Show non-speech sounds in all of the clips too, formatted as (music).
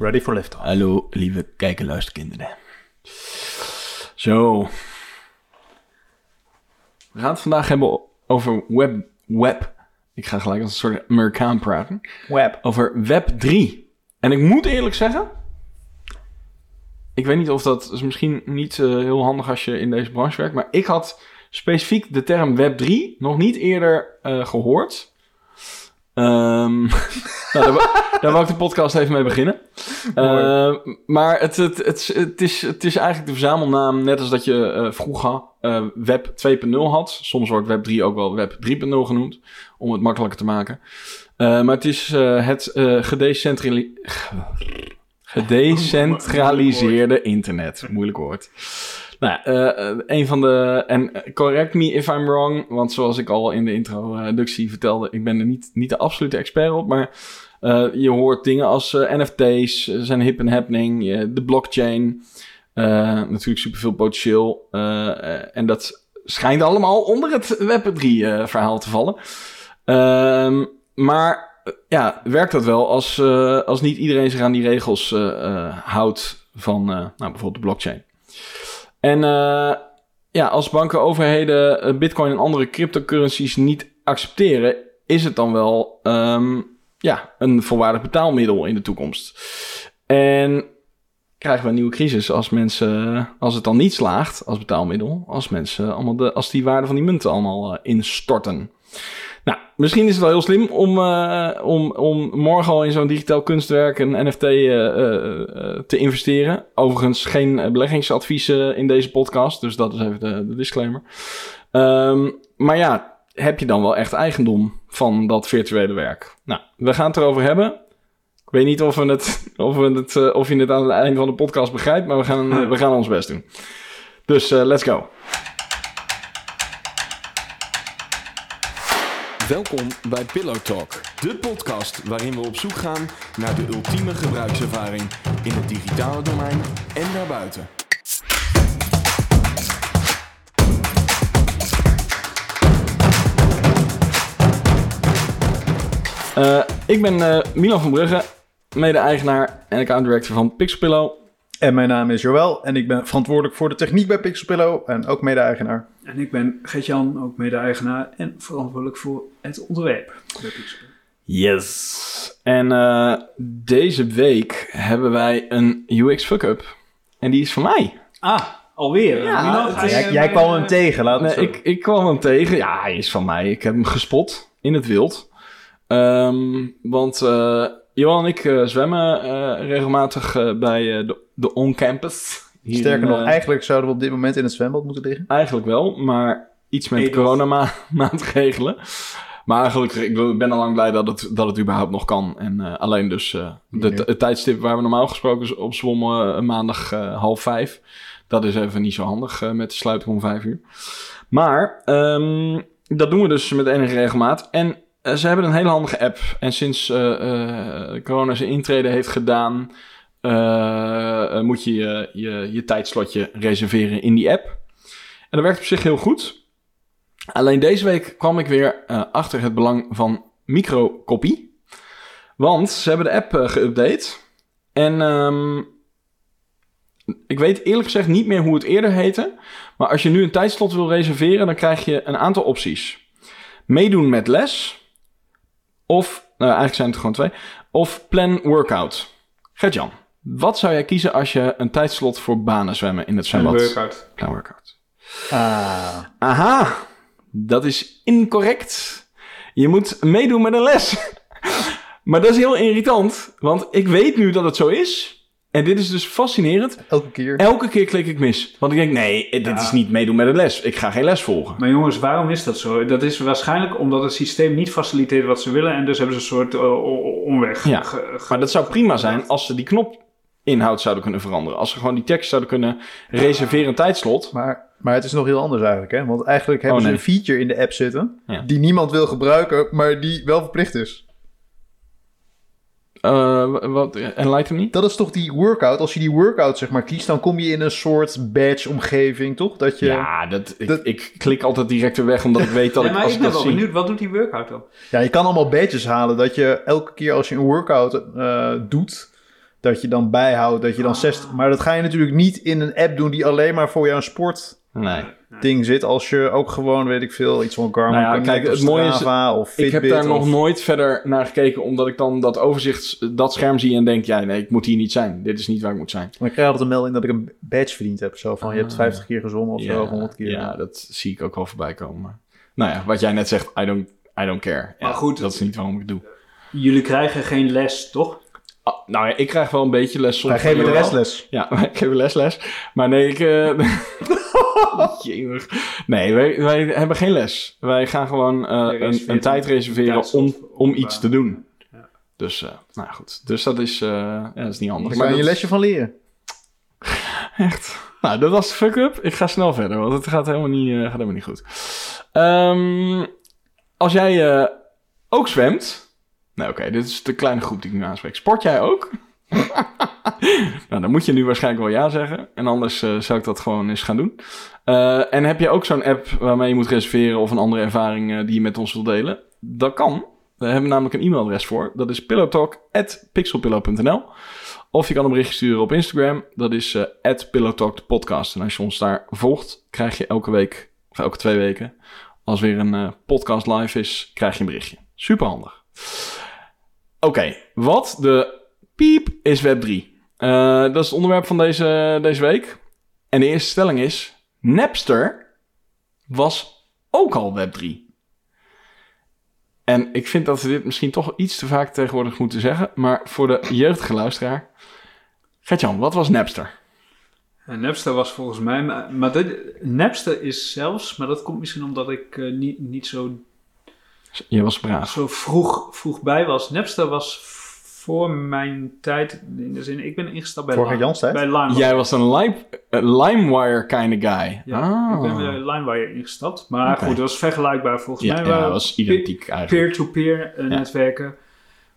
Ready for liftoff. Hallo, lieve kijk- en luisterkinderen. Zo. We gaan het vandaag hebben over web. web. Ik ga gelijk als een soort Amerikaan praten. Web. Over Web 3. En ik moet eerlijk zeggen. Ik weet niet of dat is misschien niet eh, heel handig als je in deze branche werkt. Maar ik had specifiek de term Web 3 nog niet eerder eh, gehoord. Ehm, (laughs) nou, daar, daar wou ik de podcast even mee beginnen. Eh, maar het, het, het, het, is, het is eigenlijk de verzamelnaam, net als dat je eh, vroeger eh, Web 2.0 had. Soms wordt Web 3 ook wel Web 3.0 genoemd, om het makkelijker te maken. Eh, maar het is eh, het gedecentrali- (laughs) gedecentraliseerde internet. Moeilijk woord. Nou, eh, een van de. En correct me if I'm wrong. Want zoals ik al in de introductie vertelde, ik ben er niet, niet de absolute expert op. Maar eh, je hoort dingen als eh, NFT's, zijn hip en happening, de blockchain. natuurlijk superveel potentieel. en dat schijnt allemaal onder het Web3-verhaal te vallen. Ehm, maar ja, werkt dat wel als, als niet iedereen zich aan die regels houdt van nou, bijvoorbeeld de blockchain? En eh, ja, als banken, overheden eh, bitcoin en andere cryptocurrencies niet accepteren, is het dan wel ehm, ja, een volwaardig betaalmiddel in de toekomst. En krijgen we een nieuwe crisis als mensen, als het dan niet slaagt als betaalmiddel, als mensen allemaal de, als die waarde van die munten allemaal eh, instorten. Misschien is het wel heel slim om, eh, om, om morgen al in zo'n digitaal kunstwerk, een NFT, eh, eh, te investeren. Overigens geen beleggingsadvies eh, in deze podcast, dus dat is even de, de disclaimer. Ehm, maar ja, heb je dan wel echt eigendom van dat virtuele werk? Nou, we gaan het erover hebben. Ik weet niet of, we het, of, we het, of je het aan het einde van de podcast begrijpt, maar we gaan, we gaan ons best doen. Dus let's go. Welkom bij Pillow Talk, de podcast waarin we op zoek gaan naar de ultieme gebruikservaring in het digitale domein en daarbuiten. Eh, ik ben eh, Milan van Brugge, mede-eigenaar en account director van Pixelpillow. En mijn naam is Joël en ik ben verantwoordelijk voor de techniek bij Pixelpillow en ook mede-eigenaar. En ik ben Gert-Jan, ook mede-eigenaar en verantwoordelijk voor het ontwerp bij Pixel. Yes. En eh, deze week hebben wij een UX fuck-up. En die is van mij. Ah, alweer. Ja, je Jij, kwam eh, hem tegen, laat het Nee, zo. ik, ik kwam hem tegen. Ja, hij is van mij. Ik heb hem gespot in het wild. Ehm, want eh Johan en ik eh, zwemmen eh, regelmatig eh, bij eh, de, de on-campus. Sterker in, nog, eigenlijk zouden we op dit moment in het zwembad moeten liggen. Eigenlijk wel, maar iets met Edels. coronamaatregelen. Maar gelukkig, ik ben- ik ben al lang blij dat het, dat het überhaupt nog kan. En eh, alleen dus eh, de, het tijdstip waar we normaal gesproken op zwommen, maandag eh, half vijf. Dat is even niet zo handig met de sluiting om vijf uur. Maar ehm, dat doen we dus met enige regelmaat. En ze hebben een hele handige app. En sinds eh, eh, corona zijn intrede heeft gedaan, eh, eh, moet je je, je je tijdslotje reserveren in die app. En dat werkt op zich heel goed. Alleen deze week kwam ik weer eh, achter het belang van microkopie. Want ze hebben de app eh, geüpdate. En ehm, ik weet eerlijk gezegd niet meer hoe het eerder heette. Maar als je nu een tijdslot wil reserveren, dan krijg je een aantal opties. Meedoen met les. Of, nou eigenlijk zijn het er gewoon twee. Of plan workout. Gert-Jan, wat zou jij kiezen als je een tijdslot voor banen zwemmen in het zwembad? workout. Plan workout. Ah, Aha, dat is incorrect. Je moet meedoen met een les. (laughs) maar dat is heel irritant, want ik weet nu dat het zo is. En dit is dus fascinerend. elke keer. Elke keer klik ik mis. Want ik denk, nee, dit Ja. is niet meedoen met een les. Ik ga geen les volgen. Maar jongens, waarom is dat zo? Dat is waarschijnlijk omdat het systeem niet faciliteert wat ze willen en dus hebben ze een soort eh, omweg. Ja, Maar dat zou prima zijn als ze die knopinhoud zouden kunnen veranderen. Als ze gewoon die tekst zouden kunnen reserveren een tijdslot. Maar, maar het is nog heel anders eigenlijk, hè? Want eigenlijk hebben Oh, ze nee. een feature in de app zitten Ja. die niemand wil gebruiken, maar die wel verplicht is. Eh, wat, enlighten me? Dat is toch die workout? Als je die workout zeg maar kiest, dan kom je in een soort badge-omgeving, toch? Dat je... Ja, dat, ik, Dat- ik klik altijd direct weer weg, omdat ik weet dat Nee, ik maar als ik ik ben dat wel benieuwd, wat doet die workout dan? Ja, je kan allemaal badges halen. Dat je elke keer als je een workout eh, doet, dat je dan bijhoudt, dat je dan Ah. 60... Maar dat ga je natuurlijk niet in een app doen die alleen maar voor jouw sport Nee. ding zit. Als je ook gewoon, weet ik veel, iets van Garmin Nou ja, kijk, of het mooie is, of Fitbit. Ik heb daar nog nooit verder naar gekeken, omdat ik dan dat overzicht, dat scherm zie en denk, ja, nee, ik moet hier niet zijn. Dit is niet waar ik moet zijn. Maar ik krijg altijd een melding dat ik een badge verdiend heb. Zo van, je hebt Ah. 50 keer gezongen of zo, of 100 keer. ja, dat zie ik ook wel voorbij komen. Maar, nou ja, wat jij net zegt, I don't, I don't care. Ja, Maar goed, dat is niet waarom ik het doe. Jullie krijgen geen les, toch? Ah, nou ja, ik krijg wel een beetje les soms. (laughs) Wij geven de Jawel. rest les. Ja, ik geef lesles. Maar nee, ik... eh (laughs) Jemig. Nee, wij, wij hebben geen les. Wij gaan gewoon eh, een, een tijd reserveren om, of- om iets eh, te doen. ja. Dus, eh, nou goed. Dus dat is, eh, ja, dat is niet. Daar Maar je dat- lesje van leren. Echt. Nou, dat was de fuck-up. Ik ga snel verder, want het gaat helemaal niet, eh, gaat helemaal niet goed. Ehm, als jij eh, ook zwemt... Nee, oké, dit is de kleine groep die ik nu aanspreek. Sport jij ook? (laughs) nou, dan moet je nu waarschijnlijk wel ja zeggen. En anders eh, zou ik dat gewoon eens gaan doen. Eh, en heb je ook zo'n app waarmee je moet reserveren... of een andere ervaring eh, die je met ons wilt delen? Dat kan. Daar hebben we namelijk een e-mailadres voor. Dat is pillowtalk.pixelpillow.nl Of je kan een berichtje sturen op Instagram. Dat is eh @pillowtalk de podcast. En als je ons daar volgt, krijg je elke week, of elke twee weken... als weer een podcast live is, krijg je een berichtje. Super handig. Oké, wat de piep is Web 3? Eh, dat is het onderwerp van deze, deze week. En de eerste stelling is... Napster was ook al Web 3. En ik vind dat we dit misschien toch iets te vaak tegenwoordig moeten zeggen. Maar voor de jeugdige luisteraar... Gert-Jan, wat was Napster? En Napster was volgens mij, maar, maar dit, Napster is zelfs, maar dat komt misschien omdat ik eh, niet, niet zo, Je was braaf. zo vroeg, vroeg bij was. Napster was voor mijn tijd, in de zin, ik ben ingestapt bij, Voor Lime- Jans tijd? bij LimeWire. Jij was een lime, eh, LimeWire kind of guy. Ja, ah. ik ben bij LimeWire ingestapt. Maar goed, dat was vergelijkbaar volgens ja, mij. ja, dat was identiek eigenlijk. peer-to-peer eh, netwerken.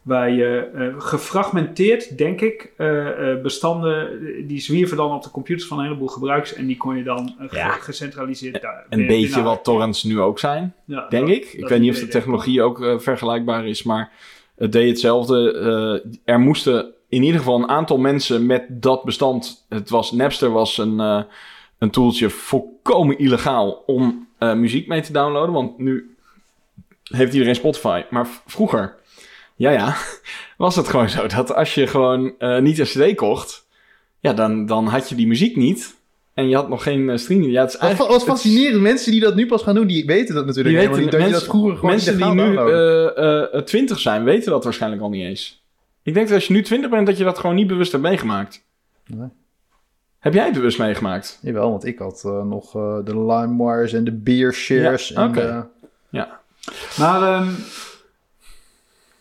Waar je eh, gefragmenteerd, denk ik, eh, bestanden, die zwierven dan op de computers van een heleboel gebruikers. En die kon je dan Ja. gecentraliseerd daar. Een beetje wat torrents nu ook zijn, Ja, denk dat- ik. Ik weet niet of de technologie ook vergelijkbaar is, maar het deed hetzelfde. Er moesten in ieder geval een aantal mensen met dat bestand. Het was, Napster was een, een tooltje volkomen illegaal om muziek mee te downloaden. Want nu heeft iedereen Spotify. Maar vroeger, ja ja, (laughs) was het gewoon zo dat als je gewoon eh, niet een cd kocht, ja, dan, dan had je die muziek niet. En je had nog geen eh, streaming. Ja, het is het is- fascinerend. Mensen die dat nu pas gaan doen, die weten dat natuurlijk Die helemaal weten- niet. Dat mensen- dat vroeger gewoon Mensen die nu downloadde. eh, eh, 20 zijn, weten dat waarschijnlijk al niet eens. Ik denk dat als je nu 20 bent, dat je dat gewoon niet bewust hebt meegemaakt. Nee. Heb jij het bewust meegemaakt? Jawel, want ik had nog de LimeWires en de Beershares Ja, en de Maar ehm,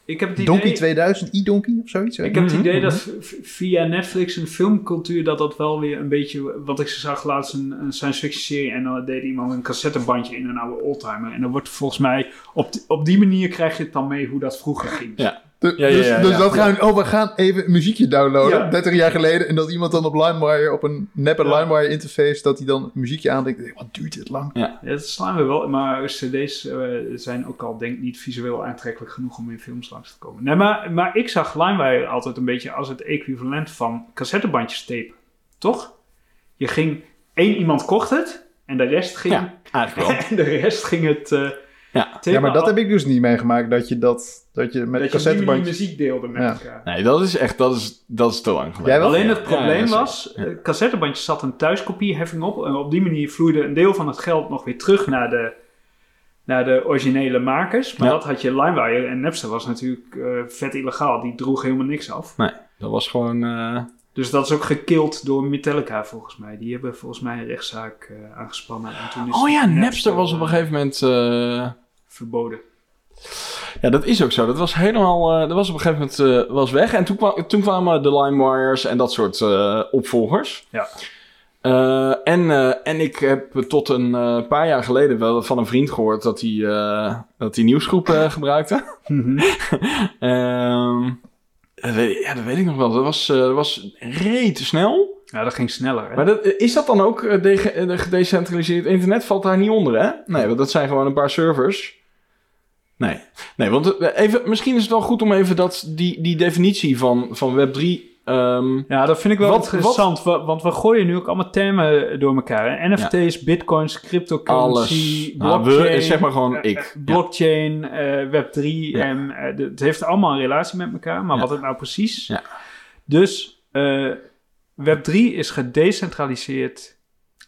ik heb het idee... Donkey 2000, e-Donkey of zoiets. Ik heb het idee mhm. dat via Netflix en filmcultuur dat dat wel weer een beetje... Wat ik zag laatst een, een science fiction serie en dan deed iemand een cassettebandje in een oude oldtimer. En dan wordt volgens mij... Op, die- op die manier krijg je het dan mee hoe dat vroeger ging. Ja. De- Ja, ja, dus ja, dus ja. dat gaan oh, we gaan even een muziekje downloaden, Ja. 30 jaar geleden. En dat iemand dan op LimeWire, op een neppe Ja. LimeWire interface, dat hij dan een muziekje aandenkt. Wat duurt dit lang? Ja, dat slaan we wel. Maar cd's eh, zijn ook al denk ik niet visueel aantrekkelijk genoeg om in films langs te komen. Nee, maar, maar ik zag LimeWire altijd een beetje als het equivalent van cassettebandjes tapen. Toch? Je ging... één iemand kocht het en de rest ging... Ja, eigenlijk (laughs) wel. en de rest ging het... eh Ja. Ja, maar dat heb ik dus niet meegemaakt. Dat je, dat, dat je met dat cassettebandjes... muziek deelde met Ja. elkaar. Nee, dat is echt, dat is, dat is te lang geleden. Alleen het probleem ja, was, eh, cassettebandjes zat een thuiskopieheffing op. En op die manier vloeide een deel van het geld nog weer terug naar de, naar de originele makers. Maar Ja. dat had je LimeWire en Napster was natuurlijk eh, vet illegaal. Die droeg helemaal niks af. Nee, dat was gewoon... eh, Dus dat is ook gekild door Metallica volgens mij. Die hebben volgens mij een rechtszaak eh, aangespannen. En toen is Oh ja, Napster was op een gegeven moment... eh, verboden. Ja, dat is ook zo. Dat was helemaal... eh, dat was op een gegeven moment eh, was weg. En toen, kwam, toen kwamen de LimeWires en dat soort eh, opvolgers. Ja. En, en ik heb tot een paar jaar geleden wel van een vriend gehoord dat hij, dat hij nieuwsgroep eh, gebruikte. (laughs) Ehm, dat weet, ja, dat weet ik nog wel. Dat was, dat was rete snel. Ja, dat ging sneller. Hè? Maar dat, is dat dan ook de, de gedecentraliseerd internet? Valt daar niet onder, hè? Nee, want dat zijn gewoon een paar servers. Nee, nee want eh, even, misschien is het wel goed om even dat, die, die definitie van, van Web3 ehm, Ja, dat vind ik wel Wat- interessant, wa- want we gooien nu ook allemaal termen door elkaar. hè. NFT's, bitcoins, cryptocurrency, alles. Nou, blockchain, we, zeg maar gewoon eh, ik. eh, Ja. blockchain, eh, Web3 Ja. en eh, de- het heeft allemaal een relatie met elkaar, maar Ja. wat het nou precies? Ja. Dus eh, Web3 is gedecentraliseerd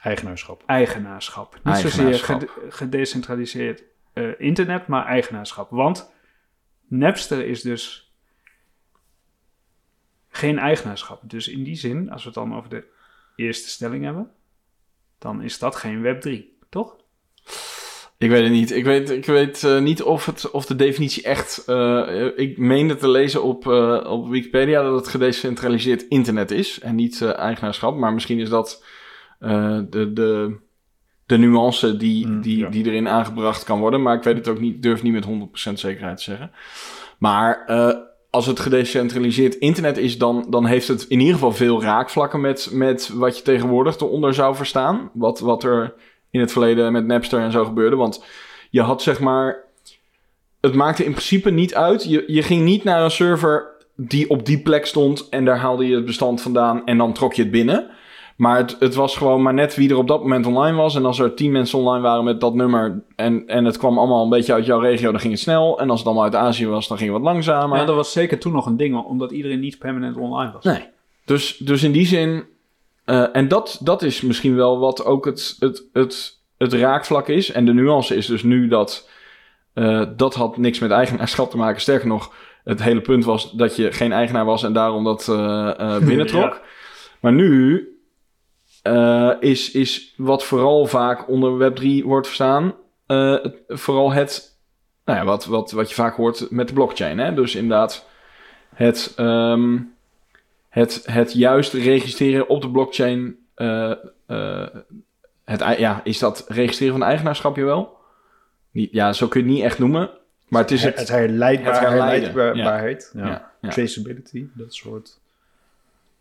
Eigenaarschap. eigenaarschap. Niet zozeer gede- gedecentraliseerd eh, internet, maar eigenaarschap. Want Napster is dus geen eigenaarschap. Dus in die zin, als we het dan over de eerste stelling hebben, dan is dat geen Web3, toch? Ik weet het niet. Ik weet, ik weet eh, niet of, het, of de definitie echt... eh, ik meende te lezen op, op Wikipedia dat het gedecentraliseerd internet is en niet eigenaarschap. Maar misschien is dat de, de, de nuance die, Mm, die, ja. die erin aangebracht kan worden. Maar ik weet het ook niet, durf niet met 100% zekerheid te zeggen. Maar eh, als het gedecentraliseerd internet is, dan, dan heeft het in ieder geval veel raakvlakken met, met wat je tegenwoordig eronder zou verstaan. Wat, wat er in het verleden met Napster en zo gebeurde. Want je had zeg maar. Het maakte in principe niet uit. Je, je ging niet naar een server die op die plek stond. En daar haalde je het bestand vandaan. En dan trok je het binnen. Maar het, het was gewoon maar net wie er op dat moment online was. En als er tien mensen online waren met dat nummer. En, en het kwam allemaal een beetje uit jouw regio, dan ging het snel. En als het allemaal uit Azië was, dan ging het wat langzamer. Maar dat was zeker toen nog een ding, omdat iedereen niet permanent online was. Nee. Dus, dus in die zin. eh, en dat, dat is misschien wel wat ook het, het, het, het raakvlak is. En de nuance is dus nu dat. eh, dat had niks met eigenaarschap te maken. Sterker nog, het hele punt was dat je geen eigenaar was en daarom dat eh, (laughs) binnentrok. Ja. Maar nu eh, is, is wat vooral vaak onder Web3 wordt verstaan. eh, vooral het. Nou ja, wat, wat, wat je vaak hoort met de blockchain. Hè? Dus inderdaad, het. ehm, het, het juist registreren op de blockchain. eh, het, ja, is dat registreren van eigenaarschap je wel? Ja, zo kun je het niet echt noemen. Maar het is Het, herleidbaarheid. Ja. ja, ja. Traceability, dat soort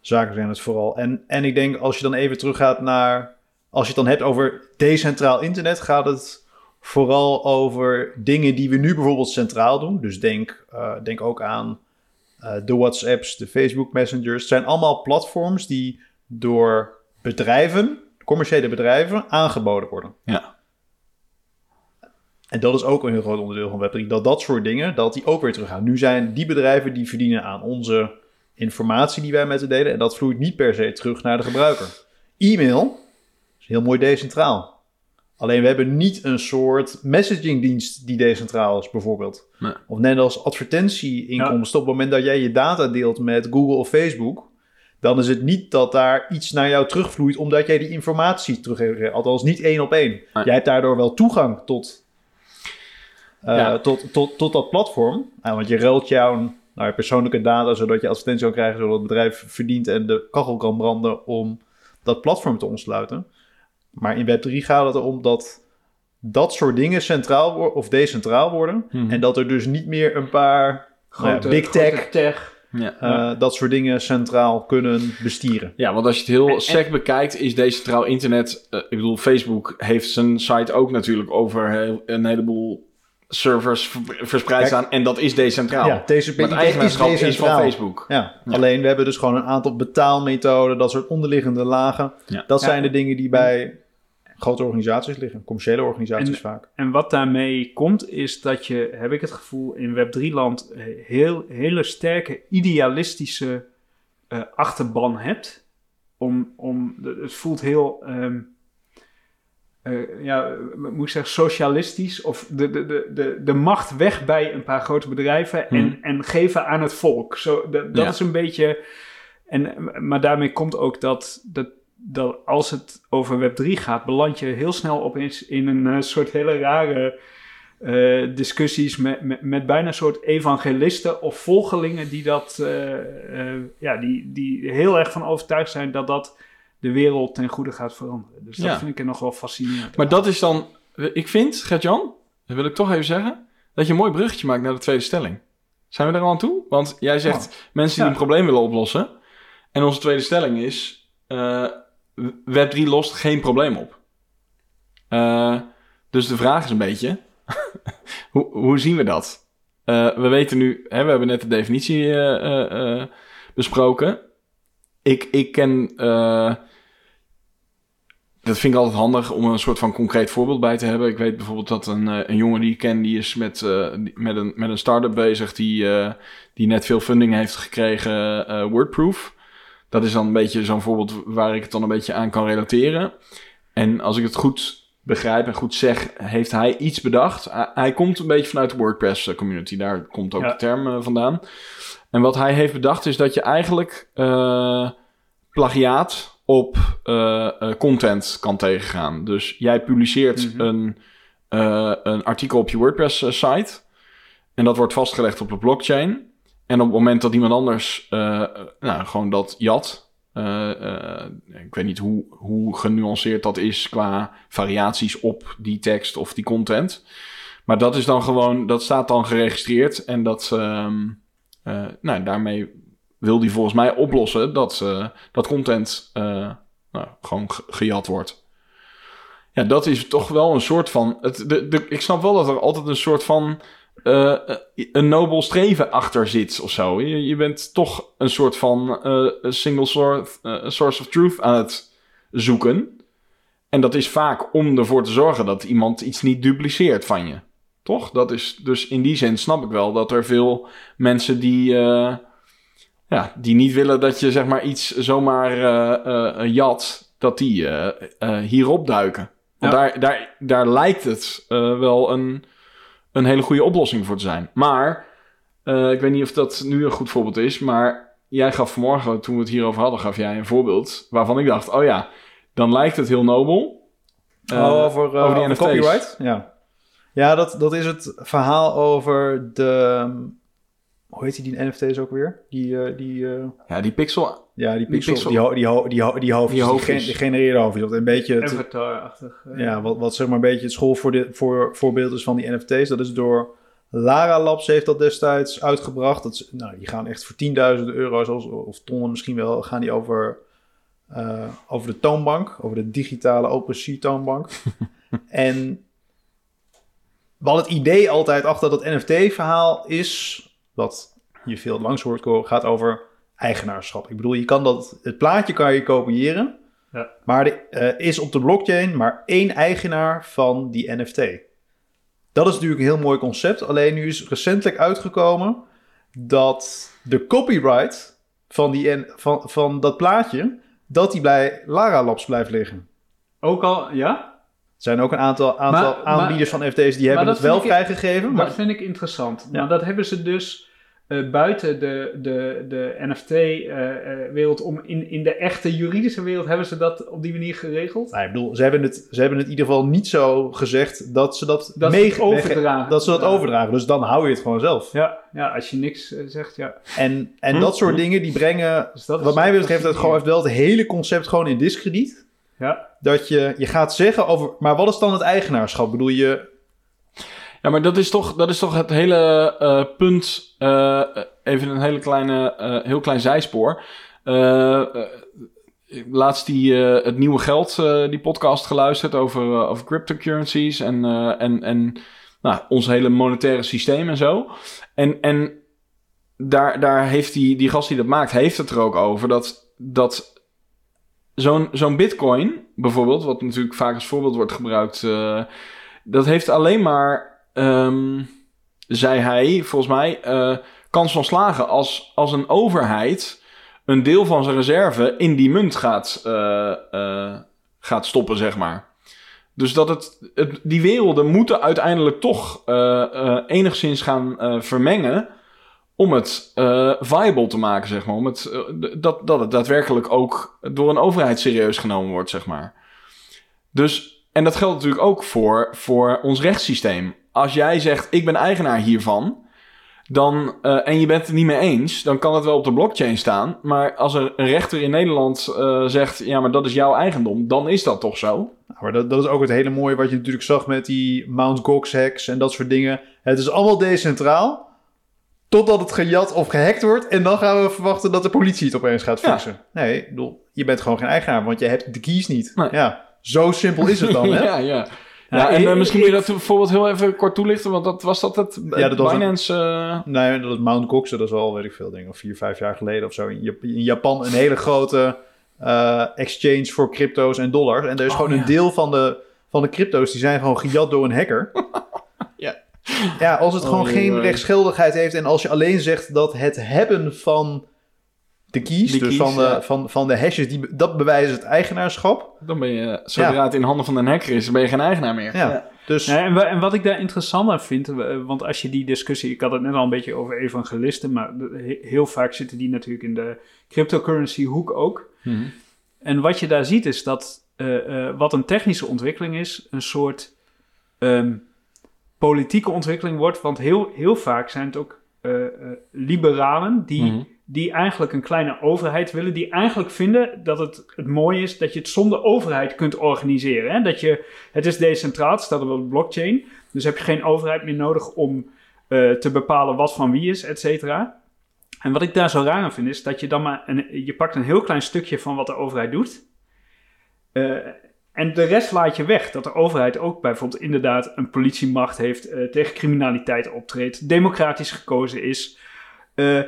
zaken zijn het vooral. En, en ik denk als je dan even teruggaat naar... Als je het dan hebt over decentraal internet... gaat het vooral over dingen die we nu bijvoorbeeld centraal doen. Dus denk, eh, denk ook aan eh, de WhatsApps, de Facebook Messengers. Het zijn allemaal platforms die door bedrijven, commerciële bedrijven, aangeboden worden. Ja. En dat is ook een heel groot onderdeel van Web3. Dat dat soort dingen, dat die ook weer teruggaan. Nu zijn die bedrijven die verdienen aan onze informatie die wij met ze delen. En dat vloeit niet per se terug naar de gebruiker. E-mail is heel mooi decentraal. Alleen we hebben niet een soort messagingdienst die decentraal is, bijvoorbeeld. Nee. Of net als advertentieinkomsten. Op het moment dat jij je data deelt met Google of Facebook, dan is het niet dat daar iets naar jou terugvloeit omdat jij die informatie teruggeeft. Althans, niet één op één. Nee. Jij hebt daardoor wel toegang tot, eh, Ja. tot, tot, tot dat platform. Ah, want je ruilt jouw nou, je persoonlijke data zodat je advertentie kan krijgen, zodat het bedrijf verdient en de kachel kan branden om dat platform te ontsluiten. Maar in Web3 gaat het erom dat dat soort dingen centraal worden of decentraal worden. Mhm. En dat er dus niet meer een paar nou ja, big grote tech, tech. Ja. eh, dat soort dingen centraal kunnen bestieren. Ja, want als je het heel En- en- sec bekijkt, is decentraal internet. eh, ik bedoel, Facebook heeft zijn site ook natuurlijk over heel- een heleboel servers ver- verspreid staan. En dat is decentraal. Ja, TCP maar het is eigenaarschap is, van. Facebook. Ja, alleen we hebben dus gewoon een aantal betaalmethoden, dat soort onderliggende lagen. Ja. Dat Ja. zijn de dingen die bij grote organisaties liggen, commerciële organisaties En- vaak. En wat daarmee komt, is dat je, heb ik het gevoel, in Web3-land eh, heel, hele sterke idealistische eh, achterban hebt. Om, om, het voelt heel, ehm, eh, ja, moet ik zeggen, socialistisch. Of de, de, de, de, de macht weg bij een paar grote bedrijven en, Hmm. en geven aan het volk. Zo, dat dat Ja. is een beetje... En, maar daarmee komt ook dat, dat, dat als het over Web3 gaat, beland je heel snel opeens in een eh, soort hele rare eh, discussies met, met, met bijna een soort evangelisten of volgelingen die dat, ja, die, die heel erg van overtuigd zijn dat dat de wereld ten goede gaat veranderen. Dus dat Ja. vind ik er nog wel fascinerend. Maar dat is dan... Ik vind, Gert-Jan, dat wil ik toch even zeggen... dat je een mooi bruggetje maakt naar de tweede stelling. Zijn we er al aan toe? Want jij zegt mensen die Ja. een probleem willen oplossen. En onze tweede stelling is... eh, Web3 lost geen probleem op. Eh, dus de vraag is een beetje... (laughs) hoe, hoe zien we dat? Eh, we weten nu... Hè, we hebben net de definitie besproken. ik, ik ken. Dat vind ik altijd handig om een soort van concreet voorbeeld bij te hebben. Ik weet bijvoorbeeld dat een, eh, een jongen die ik ken, die is met, eh, met, een, met een start-up bezig die, eh, die net veel funding heeft gekregen, Wordproof. Dat is dan een beetje zo'n voorbeeld waar ik het dan een beetje aan kan relateren. En als ik het goed begrijp en goed zeg, heeft hij iets bedacht. Hij, komt een beetje vanuit de WordPress community, daar komt ook Ja. de term vandaan. En wat hij heeft bedacht is dat je eigenlijk plagiaat op eh, eh, content kan tegengaan. Dus jij publiceert Mhm. een, eh, een artikel op je WordPress-site. en dat wordt vastgelegd op de blockchain. En op het moment dat iemand anders nou, gewoon dat jat. ik weet niet hoe, hoe genuanceerd dat is qua variaties op die tekst of die content. Maar dat is dan gewoon, dat staat dan geregistreerd. En dat, ehm, eh, nou, daarmee wil die volgens mij oplossen dat, eh, dat content eh, nou, gewoon ge- gejat wordt. Ja, dat is toch wel een soort van. Het, de, ik snap wel dat er altijd een soort van. eh, een nobel streven achter zit of zo. Je, bent toch een soort van een single source, source of truth aan het zoeken. En dat is vaak om ervoor te zorgen dat iemand iets niet dupliceert van je. Toch? Dat is, dus in die zin snap ik wel dat er veel mensen die, ja, die niet willen dat je zeg maar iets zomaar eh, jat, dat die eh, hierop duiken. Want Ja. daar, daar, daar lijkt het wel een, een hele goede oplossing voor te zijn. Maar, ik weet niet of dat nu een goed voorbeeld is, maar jij gaf vanmorgen, toen we het hierover hadden, gaf jij een voorbeeld waarvan ik dacht, oh ja, dan lijkt het heel nobel. Oh, over, over die over copyright? Ja. Ja, dat, dat is het verhaal over de... Hoe heet die, die NFT's ook weer? Die, eh, die, eh, Ja, die pixel. ja, die Die pixel, die, ho- die, ho- die, ho- die hoofdjes, Die die, hoofdjes. gen- die genereren hoofdjes. Een beetje het, Avatar-achtig. eh. ja, wat, wat zeg maar een beetje het schoolvoorbeeld is van die NFT's. Dat is door Lara Labs heeft dat destijds uitgebracht. Dat is, nou, die gaan echt voor tienduizenden euro's of, of tonnen misschien wel, gaan die over, eh, over de toonbank, over de digitale OpenSea toonbank. (laughs) en wat het idee altijd achter dat NFT-verhaal is, wat je veel langs hoort gaat over eigenaarschap. Ik bedoel, je kan dat, het plaatje kan je kopiëren, Ja. maar er eh, is op de blockchain maar één eigenaar van die NFT. Dat is natuurlijk een heel mooi concept. Alleen nu is recentelijk uitgekomen dat de copyright van, die van, van dat plaatje, dat die bij Lara Labs blijft liggen. Ook al, ja? Er zijn ook een aantal, aantal Maar- maar- aanbieders van NFT's die hebben dat het wel vrijgegeven. Maar, Dat vind ik interessant. Ja. Maar dat hebben ze dus eh, buiten de, de, de NFT-wereld, om in, in de echte juridische wereld, hebben ze dat op die manier geregeld? Nou, ik bedoel, ze hebben, het, ze hebben het in ieder geval niet zo gezegd dat ze dat, Dat mee- overdragen. Dat ze dat Ja. overdragen. Dus dan hou je het gewoon zelf. Ja, ja als je niks eh, zegt, ja. En, en Hm. dat soort dingen die brengen, Dus wat mij betreft, het gewoon heeft wel het hele concept gewoon in discrediet. Ja, Dat je, je gaat zeggen over, maar wat is dan het eigenaarschap? Bedoel je, Ja, maar dat is toch, dat is toch het hele eh, punt. eh, even een hele kleine, eh, heel klein zijspoor. Eh, eh, laatst die, eh, het nieuwe geld, eh, die podcast geluisterd over, over cryptocurrencies en, eh, en, en nou, ons hele monetaire systeem en zo. En, en daar, daar heeft die, die gast die dat maakt, heeft het er ook over dat, dat zo'n zo'n bitcoin bijvoorbeeld, wat natuurlijk vaak als voorbeeld wordt gebruikt, eh, dat heeft alleen maar, ehm, zei hij volgens mij, eh, kans van slagen als, als een overheid een deel van zijn reserve in die munt gaat, eh, gaat stoppen, zeg maar. Dus dat het, het, die werelden moeten uiteindelijk toch enigszins gaan vermengen om het eh, viable te maken, zeg maar. Om het, eh, dat, dat het daadwerkelijk ook door een overheid serieus genomen wordt, zeg maar. Dus, en dat geldt natuurlijk ook voor, voor ons rechtssysteem. Als jij zegt, ik ben eigenaar hiervan, dan, eh, en je bent het niet mee eens, dan kan het wel op de blockchain staan. Maar als er een rechter in Nederland zegt, ja, maar dat is jouw eigendom, dan is dat toch zo? Nou, maar dat, dat is ook het hele mooie wat je natuurlijk zag met die Mount Gox hacks en dat soort dingen. Het is allemaal decentraal, totdat het gejat of gehackt wordt. En dan gaan we verwachten dat de politie het opeens gaat Ja. fixen. Nee, bedoel, je bent gewoon geen eigenaar, want je hebt de keys niet. Nee. Ja, zo simpel is het dan, (laughs) hè? ja, ja. Ja, en eh, misschien kun je dat bijvoorbeeld heel even kort toelichten, want dat was dat het Ja, dat was een- Binance... eh, Nee, dat is Mount Gox, dat is al, weet ik veel, denk ik, vier, vijf jaar geleden of zo. In, Jap- in Japan een hele grote eh, exchange voor crypto's en dollars. En er is Oh, gewoon ja. een deel van de, van de crypto's die zijn gewoon gejat door een hacker. (laughs) Ja. Als het gewoon geen rechtsgeldigheid heeft en als je alleen zegt dat het hebben van de keys, dus keys, van, de, ja. van, van de hashes, die, dat bewijst het eigenaarschap. dan ben je, zodra het in handen van een hacker is, dan ben je geen eigenaar meer. Ja. Dus Nee, en, wa- en wat ik daar interessant aan vind, eh, want als je die discussie, ik had het net al een beetje over evangelisten, maar heel vaak zitten die natuurlijk in de cryptocurrency hoek ook. Mhm. En wat je daar ziet is dat eh, eh, wat een technische ontwikkeling is, een soort ehm, politieke ontwikkeling wordt. Want heel, heel vaak zijn het ook eh, eh, liberalen die, Mhm. die eigenlijk een kleine overheid willen. Die eigenlijk vinden dat het, het mooie is dat je het zonder overheid kunt organiseren. Hè? Dat je, het is decentraal, het staat op de blockchain. Dus heb je geen overheid meer nodig om eh, te bepalen wat van wie is, et cetera. En wat ik daar zo raar aan vind, is dat je dan maar een, je pakt een heel klein stukje van wat de overheid doet. En de rest laat je weg. Dat de overheid ook bijvoorbeeld inderdaad een politiemacht heeft, eh, tegen criminaliteit optreedt, democratisch gekozen is. eh,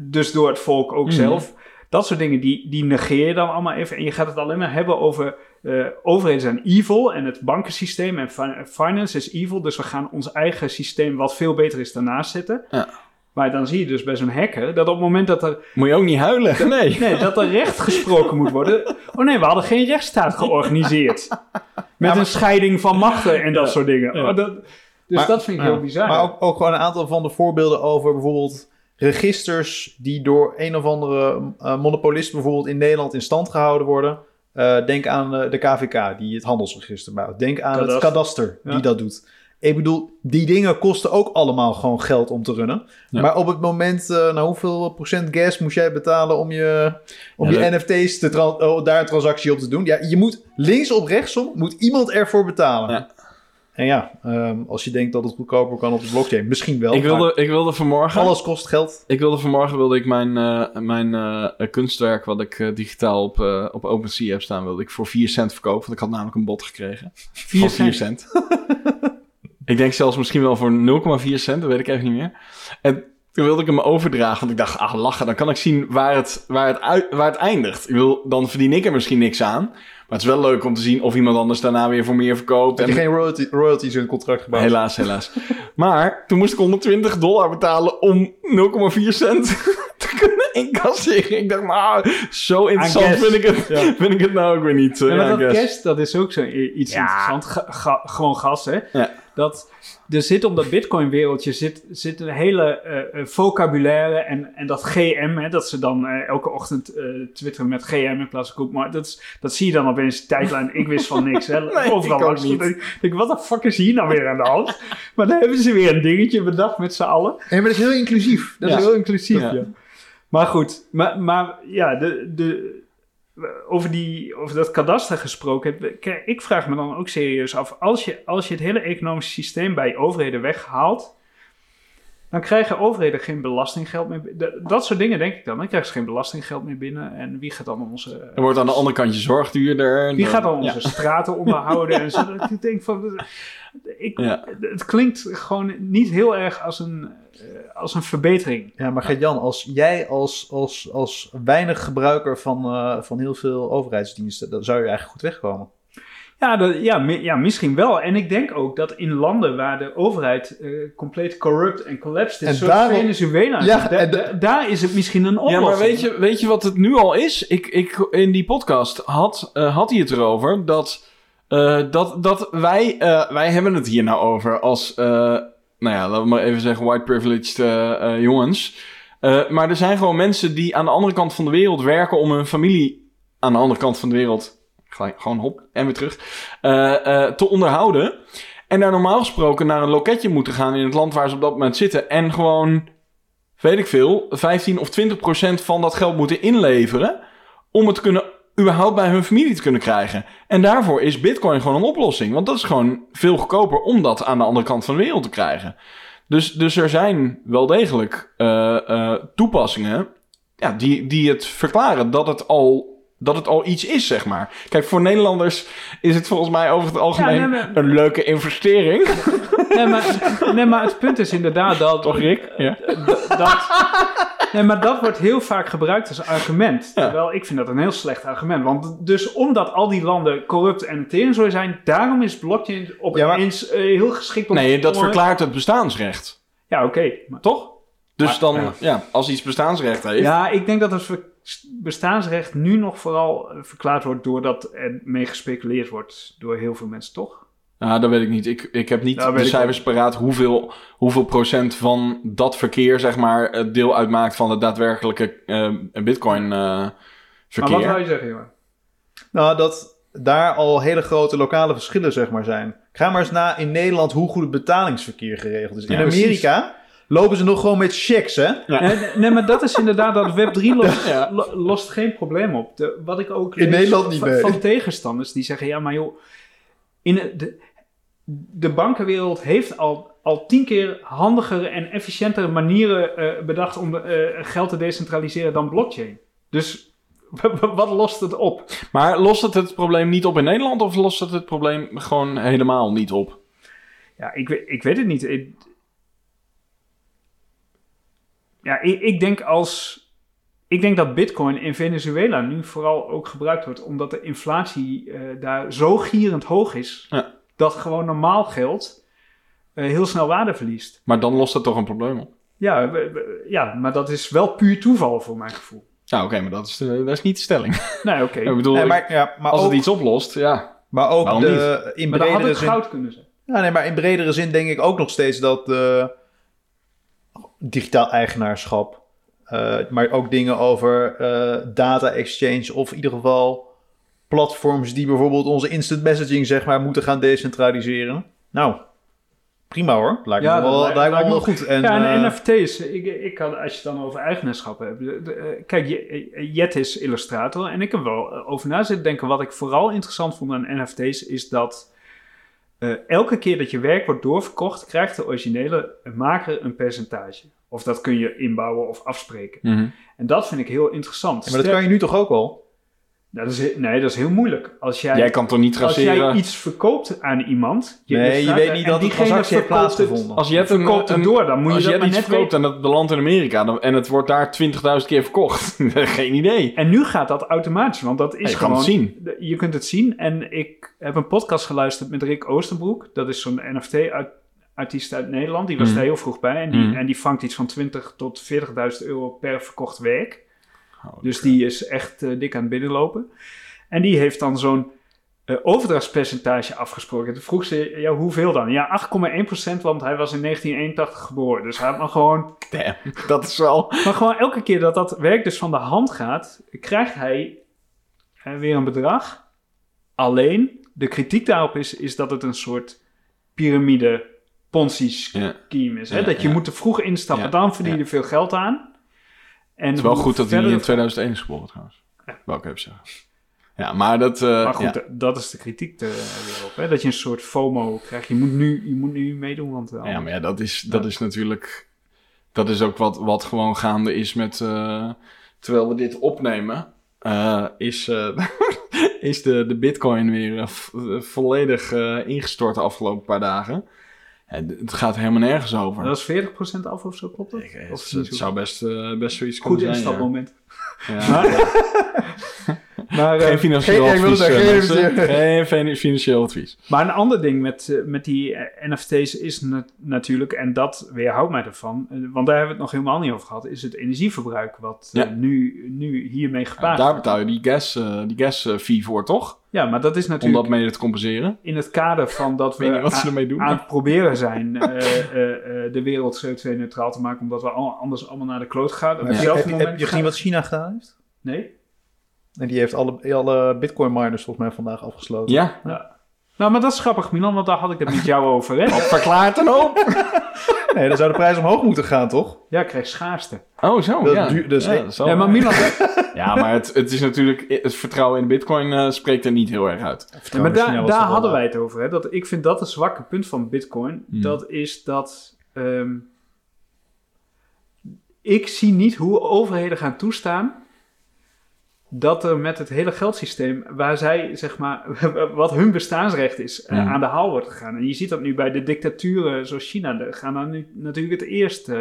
dus door het volk ook Mhm. zelf. Dat soort dingen, die, die negeer je dan allemaal even. En je gaat het alleen maar hebben over eh, overheden zijn evil en het bankensysteem en fi- finance is evil. Dus we gaan ons eigen systeem, wat veel beter is, daarnaast zetten. Ja. Maar dan zie je dus bij zo'n hacker dat op het moment dat er, Moet je ook niet huilen. (laughs) Nee. nee, dat er recht gesproken moet worden. Oh nee, we hadden geen rechtsstaat georganiseerd. Met een scheiding van machten en dat Ja. soort dingen. Ja. Oh, dat, dus Maar- dat vind ik Ja. heel bizar. Maar ook, ook gewoon een aantal van de voorbeelden over bijvoorbeeld registers die door een of andere eh, monopolist bijvoorbeeld in Nederland in stand gehouden worden. Eh, denk aan eh, de KVK die het handelsregister bouwt. Denk aan het Kadaster. kadaster die Ja. dat doet. Ik bedoel, die dingen kosten ook allemaal gewoon geld om te runnen. Ja. Maar op het moment, eh nou hoeveel procent gas moest jij betalen om je, om Ja, je dat- NFT's te oh, daar een transactie op te doen? Ja, je moet links op rechtsom, moet iemand ervoor betalen. Ja. En ja, ehm, als je denkt dat het goedkoper kan op de blockchain, misschien wel. Ik wilde, ik wilde vanmorgen... alles kost geld. Ik wilde vanmorgen wilde ik mijn, eh, mijn eh, kunstwerk, wat ik digitaal op, op OpenSea heb staan, wilde ik voor 4 cent verkopen. Want ik had namelijk een bod gekregen. Vier van 4 cent. (laughs) ik denk zelfs misschien wel voor 0,4 cent, dat weet ik even niet meer. En toen wilde ik hem overdragen, want ik dacht, ah lachen, dan kan ik zien waar het, waar het, uit, waar het eindigt. Ik wil, dan verdien ik er misschien niks aan. Maar het is wel leuk om te zien of iemand anders daarna weer voor meer verkoopt. Heb je En- geen royalty, royalties in het contract gebouwd? Helaas, helaas. maar toen moest ik 120 dollar betalen om 0,4 cent (laughs) incasseren. Ik dacht, nou, zo interessant vind ik, het, Ja. (laughs) vind ik het nou ook weer niet. eh, Ja, maar ja, dat gas. cash, dat is ook zo iets Ja. interessant. Ga- ga- gewoon gas, hè. Ja. Dat, er zit om dat bitcoin-wereldje zit, zit een hele eh, eh, vocabulaire en, en dat GM, hè, dat ze dan elke ochtend eh, twitteren met GM in plaats van Koek. Maar dat, is- dat zie je dan opeens de tijdlijn. Ik wist van niks, hè. (laughs) Nee, Overal ik ook niet. Ik denk, wat de fuck is hier nou weer aan de hand? Maar dan hebben ze weer een dingetje bedacht met z'n allen. Nee, maar dat is heel inclusief. Dat Ja. is heel inclusief, Ja. ja. Maar goed, maar, maar ja, de, de, over, die, over dat kadaster gesproken. ik vraag me dan ook serieus af. Als je, als je het hele economische systeem bij overheden weghaalt. Dan krijgen overheden geen belastinggeld meer. Dat, soort dingen denk ik dan. Dan krijgen ze geen belastinggeld meer binnen. En wie gaat dan onze. Er wordt aan de andere kant je zorg duurder. Wie Dan- gaat dan Ja. onze straten onderhouden? en zo. (laughs) Dat Ik denk van. Ik, Ja. Het klinkt gewoon niet heel erg als een, eh, als een verbetering. Ja, maar Gert-Jan, als jij als, als, als weinig gebruiker van, eh, van heel veel overheidsdiensten, dan zou je eigenlijk goed wegkomen. Ja, dat, ja, mi- ja, misschien wel. En ik denk ook dat in landen waar de overheid eh, compleet corrupt en collapsed is, En zoals daarom- Venezuela, Ja, da- en da- daar is het misschien een oplossing. Ja, maar weet je, weet je wat het nu al is? Ik, ik, in die podcast had, eh, had hij het erover dat, eh, dat, dat wij, eh, wij hebben het hier nou over als, eh, nou ja, laten we maar even zeggen, white privileged jongens. Eh, maar er zijn gewoon mensen die aan de andere kant van de wereld werken om hun familie aan de andere kant van de wereld, gewoon hop en weer terug, eh, eh, te onderhouden. En daar normaal gesproken naar een loketje moeten gaan in het land waar ze op dat moment zitten. En gewoon weet ik veel, 15 of 20 procent van dat geld moeten inleveren. om het kunnen, überhaupt bij hun familie te kunnen krijgen. En daarvoor is Bitcoin gewoon een oplossing. Want dat is gewoon veel goedkoper om dat aan de andere kant van de wereld te krijgen. Dus, dus er zijn wel degelijk eh, toepassingen ja, die, die het verklaren dat het al dat het al iets is, zeg maar. Kijk, voor Nederlanders is het volgens mij over het algemeen Ja, nee, maar- een leuke investering. (laughs) Nee maar, nee, maar het punt is inderdaad dat... Toch, Rick? Ja. (laughs) dat nee, maar dat wordt heel vaak gebruikt als argument. Ja. Terwijl ik vind dat een heel slecht argument. Want dus omdat al die landen corrupt en tering zo zijn... daarom is blockchain opeens eh, heel geschikt om... Nee, dat verklaart het bestaansrecht. Ja, oké. maar- Toch? Dus Maar- dan, ja. ja. als iets bestaansrecht heeft... Ja, ik denk dat het bestaansrecht nu nog vooral eh, verklaard wordt... doordat er mee gespeculeerd wordt door heel veel mensen, toch? Nou, dat weet ik niet. Ik, ik heb niet Dat weet de ik cijfers paraat hoeveel, hoeveel procent van dat verkeer, zeg maar, het deel uitmaakt van het daadwerkelijke eh, bitcoin eh, verkeer. Maar wat wil je zeggen, jongen? Nou, dat daar al hele grote lokale verschillen zeg maar zijn. Ga maar eens na in Nederland hoe goed het betalingsverkeer geregeld is. In Ja, Amerika lopen ze nog gewoon met checks, hè? Ja. Nee, maar dat is inderdaad dat Web3 (laughs) lost, Ja. lo- lost geen probleem op. De, wat ik ook In Nederland niet, van, van tegenstanders die zeggen: ja, maar joh, in de, de, bankenwereld heeft al, al tien keer handigere en efficiëntere manieren eh, bedacht om eh, geld te decentraliseren dan blockchain. Dus (laughs) wat lost het op? Maar lost het het probleem niet op in Nederland of lost het het probleem gewoon helemaal niet op? Ja, ik, weet- ik weet het niet. Ik- ja, ik, ik denk als. Ik denk dat Bitcoin in Venezuela nu vooral ook gebruikt wordt omdat de inflatie eh, daar zo gierend hoog is. Ja. Dat gewoon normaal geld eh, heel snel waarde verliest. Maar dan lost het toch een probleem op? Ja, we- we- ja, maar dat is wel puur toeval voor mijn gevoel. Ja, oké, maar dat is, de- dat is niet de stelling. (laughs) Nee, oké. (laughs) ik bedoel, Nee, maar, ja, maar als ook, het iets oplost, ja. maar ook de, in Maar dat had bredere het zin... goud kunnen zijn. Ja, nee, maar in bredere zin denk ik ook nog steeds dat eh, digitaal eigenaarschap, eh, maar ook dingen over eh, data exchange of in ieder geval platforms die bijvoorbeeld onze instant messaging zeg maar moeten gaan decentraliseren. Nou, prima hoor. Lijkt Ja, me wel, lijkt- lijkt me lijkt me wel goed. En, ja, en eh, NFT's, ik, ik had, als je het dan over eigenaarschap hebt. de- de, kijk, Je- Jet is illustrator en ik heb wel over na zitten denken. Wat ik vooral interessant vond aan NFT's is dat elke keer dat je werk wordt doorverkocht, krijgt de originele maker een percentage. Of dat kun je inbouwen of afspreken. Mhm. En dat vind ik heel interessant. maar dat kan je nu toch ook al? Nou, dat is, nee, dat is heel moeilijk. Als jij, Jij kan toch niet als jij traceren... iets verkoopt aan iemand... Nee, je weet niet dat diegene transactie heeft verkoopt plaatsgevonden. Als je hebt verkoopt het een- door, dan moet je als dat je net iets verkoopt weten. en dat belandt in Amerika dan, en het wordt daar 20.000 keer verkocht. (laughs) Geen idee. En nu gaat dat automatisch, want dat is Ja, je kan gewoon... het zien. Je kunt het zien. En ik heb een podcast geluisterd met Rick Oosterbroek. Dat is zo'n NFT-artiest uit Nederland. Die was Mhm. er heel vroeg bij. En die, Mhm. en die vangt iets van 20 tot 40.000 euro per verkocht werk. Oh, Dus die is echt eh, dik aan het binnenlopen. En die heeft dan zo'n eh, overdrachtspercentage afgesproken. Toen vroeg ze, ja, hoeveel dan? Ja, 8,1%, want hij was in 1981 geboren. Dus hij had maar gewoon Damn, (laughs) dat is wel... maar gewoon elke keer dat dat werk dus van de hand gaat, krijgt hij eh, weer een bedrag. Alleen, de kritiek daarop is, is dat het een soort piramide ponzi Ja. scheme is. Hè? Dat je moet te vroeg instappen, dan verdien je veel geld aan. En Het is wel goed dat hij in 2001 is geboren trouwens. Ja. Wou ik even zeggen. Ja, maar dat... eh, Maar goed, ja. d- dat is de kritiek er weer op. Hè? Dat je een soort FOMO krijgt. Je moet nu, je moet nu meedoen, want... eh, Ja, maar ja, dat is, dat is natuurlijk... Dat is ook wat, wat gewoon gaande is met... eh, terwijl we dit opnemen, eh, is, eh, (laughs) is de, de bitcoin weer eh, eh, volledig eh, ingestort de afgelopen paar dagen. Het gaat helemaal nergens over. Dat is 40% af of zo, klopt dat? Ik- het, Of het zou best, eh, best zoiets Goed kunnen zijn, ja. instapmoment. Ja. (laughs) Maar, eh, Geen financieel geen- ik wilde advies. zeggen, eh, (laughs) geen mensen. financieel- Geen financieel advies. Maar een ander ding met, eh, met die eh, NFT's is na- natuurlijk, en dat weerhoudt mij ervan, eh, want daar hebben we het nog helemaal niet over gehad, is het energieverbruik wat eh, Ja. nu, nu hiermee Ja, gepaard daar wordt. betaal je die gas, eh, die gas eh, fee voor, toch? Ja, maar dat is Om natuurlijk dat mede te compenseren. in het kader van dat we wat ze aan, ermee doen. aan het proberen zijn eh, eh, eh, de wereld CO2-neutraal te maken, omdat we al- anders allemaal naar de kloot gaan. Op Heb, je, heb, heb gezien wat China gedaan heeft? Nee? En die heeft alle, alle bitcoin miners volgens mij vandaag afgesloten. Ja, Nou, maar dat is grappig, Milan, want daar had ik het met jou (laughs) over. Hè? dat verklaart een hoop. (laughs) Nee, dan zou de prijs omhoog moeten gaan, toch? Ja, ik krijg schaarste. Oh, zo, Dat ja. duur- dus- ja, dat is wel Ja, maar. Milan, (laughs) Ja, maar het, het is natuurlijk... Het vertrouwen in bitcoin eh, spreekt er niet heel erg uit. Ja, maar daar, daar hadden wij het over. Hè? Dat, ik vind dat een zwakke punt van Bitcoin. Hmm. Dat is dat. ehm, ik zie niet hoe overheden gaan toestaan. Dat er met het hele geldsysteem, waar zij, zeg maar, (laughs) wat hun bestaansrecht is, eh, aan de haal wordt gegaan. En je ziet dat nu bij de dictaturen zoals China, de gaan dan nu natuurlijk het eerst. eh,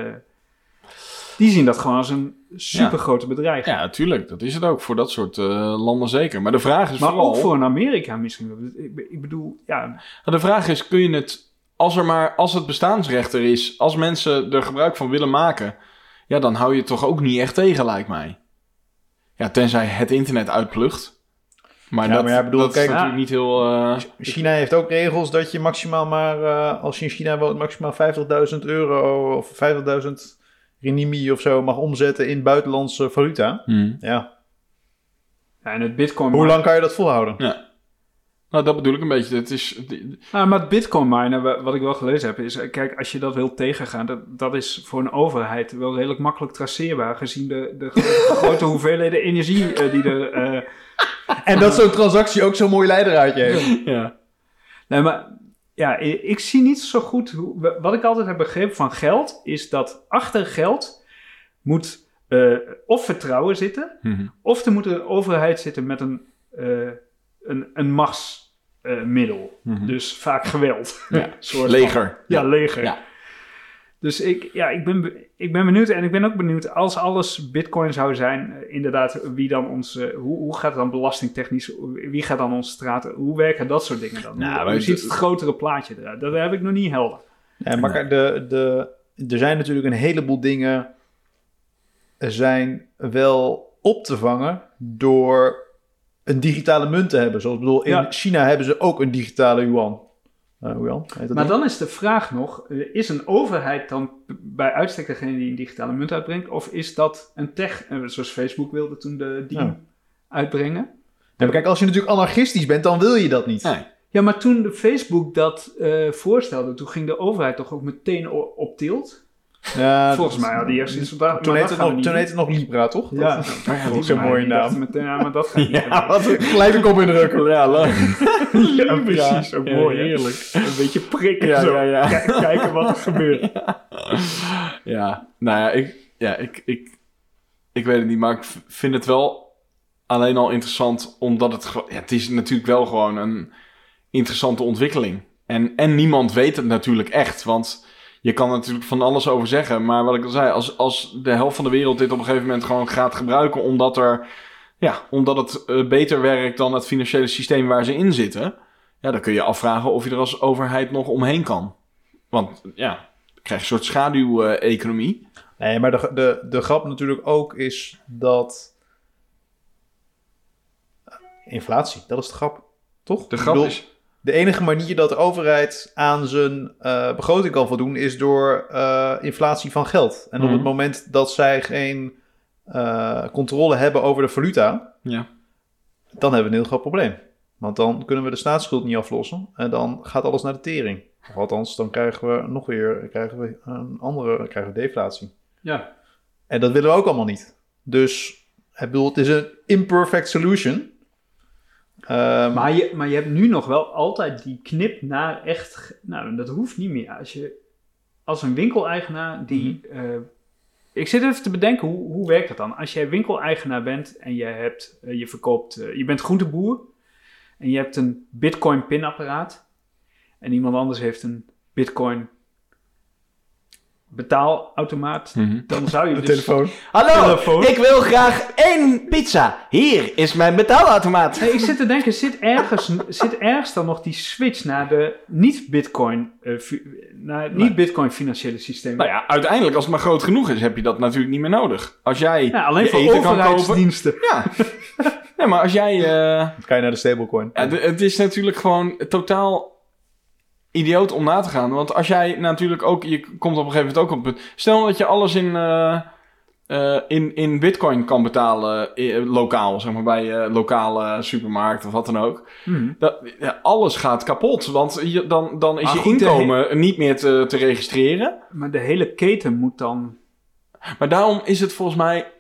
die zien dat gewoon als een supergrote bedreiging. Ja, natuurlijk. Dat is het ook voor dat soort eh, landen zeker. Maar de vraag is maar vooral... ook voor een Amerika misschien. Ik, ik bedoel, ja, De vraag is, kun je het... Als, er maar, als het bestaansrecht er is, als mensen er gebruik van willen maken... Ja, dan hou je het toch ook niet echt tegen, lijkt mij. Ja, tenzij het internet uitplucht. Maar Ja, dat, maar ja, bedoel, dat is kijk- natuurlijk niet heel... eh, China heeft ook regels dat je maximaal maar, eh, als je in China woont, maximaal 50.000 euro of 50.000 renminbi of zo mag omzetten in buitenlandse valuta. hmm. Ja. ja, en het bitcoin Hoe lang kan je dat volhouden? Ja. Nou, dat bedoel ik een beetje. Het is, Nou, maar het bitcoin minen, wa- wat ik wel gelezen heb, is... eh, Kijk, als je dat wilt tegengaan, dat, dat is voor een overheid wel redelijk makkelijk traceerbaar... gezien de, de gro- (laughs) grote hoeveelheden energie eh, die er... eh, En dat zo'n transactie ook zo'n mooi leidraadje heeft. ja. Nee, maar ja, ik zie niet zo goed hoe. Wat ik altijd heb begrepen van geld, is dat achter geld moet eh, of vertrouwen zitten, Mhm. of er moet een overheid zitten met een, eh, een, een machtsmiddel. Mhm. Dus vaak geweld. Ja. (laughs) Soort van- Leger. ja, leger. Ja. Dus ik, ja, ik, ben, be- ik ben benieuwd en ik ben ook benieuwd als alles bitcoin zou zijn, eh, inderdaad, wie dan ons, eh, hoe, hoe gaat het dan belastingtechnisch, wie gaat dan onze straten, hoe werken dat soort dingen dan? Nou, hoe, hoe ziet het- het grotere plaatje eruit? Dat heb ik nog niet helder. Ja, maar kijk, de, de, er zijn natuurlijk een heleboel dingen zijn wel op te vangen door een digitale munt te hebben. Zoals ik bedoel, in Ja. China hebben ze ook een digitale yuan. Eh yuan, heet dat Maar niet? dan is de vraag nog, eh, is een overheid dan bij uitstek degene die een digitale munt uitbrengt, of is dat een tech, eh, zoals Facebook wilde toen de die Ja. uitbrengen? Ja, kijk, als je natuurlijk anarchistisch bent, dan wil je dat niet. Nee. Ja, maar toen de Facebook dat eh, voorstelde, toen ging de overheid toch ook meteen op tilt? Ja, Volgens mij had die eerst iets van... Toen heette het, nog- toen heette het nog Libra, toch? Ja, Dat- ja, zo'n mij. mooie naam. Meteen, ja, maar dat gaat (laughs) niet. Ja, wat een- een kop indrukken. Ja, leuk. ja, precies. Ook mooi, heerlijk. Een beetje prikken Ja, zo. Kijk- kijken wat er (laughs) gebeurt. Ja, nou ja, ik, ja ik, ik, ik weet het niet, maar ik vind het wel alleen al interessant, omdat het, ja, het is natuurlijk wel gewoon een interessante ontwikkeling. En, en niemand weet het natuurlijk echt, want je kan er natuurlijk van alles over zeggen, maar wat ik al zei, als, als de helft van de wereld dit op een gegeven moment gewoon gaat gebruiken, omdat er, ja, omdat het eh, beter werkt dan het financiële systeem waar ze in zitten, ja, dan kun je afvragen of je er als overheid nog omheen kan. Want ja, dan krijg je een soort schaduweconomie. Nee, maar de, de, de grap natuurlijk ook is dat... Inflatie, dat is de grap. Toch? De grap bedoel, is... De enige manier dat de overheid aan zijn eh, begroting kan voldoen... is door eh, inflatie van geld. En op Mhm. het moment dat zij geen eh, controle hebben over de valuta... Ja. dan hebben we een heel groot probleem. Want dan kunnen we de staatsschuld niet aflossen. En dan gaat alles naar de tering. Of althans, dan krijgen we nog weer krijgen we een andere krijgen we deflatie. Ja. En dat willen we ook allemaal niet. Dus ik bedoel, het is een imperfect solution. Ehm, Maar je, maar je hebt nu nog wel altijd die knip naar echt... Nou, dat hoeft niet meer. Als je als een winkeleigenaar die... Mhm. eh, ik zit even te bedenken, hoe, hoe werkt dat dan? Als jij winkeleigenaar bent en je, hebt, eh, je verkoopt... eh, je bent groenteboer en je hebt een bitcoin pinapparaat en iemand anders heeft een bitcoin betaalautomaat, Mhm. dan zou je de dus... telefoon. Hallo, Telefoon. ik wil graag één pizza. Hier is mijn betaalautomaat. Nee, ik zit te denken, zit ergens, zit ergens dan nog die switch naar de niet-bitcoin eh, fi- naar het niet-bitcoin financiële systeem? Nou ja, uiteindelijk, als het maar groot genoeg is, heb je dat natuurlijk niet meer nodig. Als jij Ja, alleen voor eten kan kopen... overheidsdiensten. Ja. ja, maar als jij... eh, Dan kan je naar de stablecoin. ja, het is natuurlijk gewoon totaal idioot om na te gaan. Want als jij natuurlijk ook... Je komt op een gegeven moment ook op het punt... Stel dat je alles in... eh, eh, in, in bitcoin kan betalen, eh, lokaal, zeg maar, bij lokale supermarkt of wat dan ook. Mhm. Dat, ja, alles gaat kapot, want je, dan, dan is Maar je inkomen niet meer te, te registreren. Maar de hele keten moet dan... Maar daarom is het volgens mij.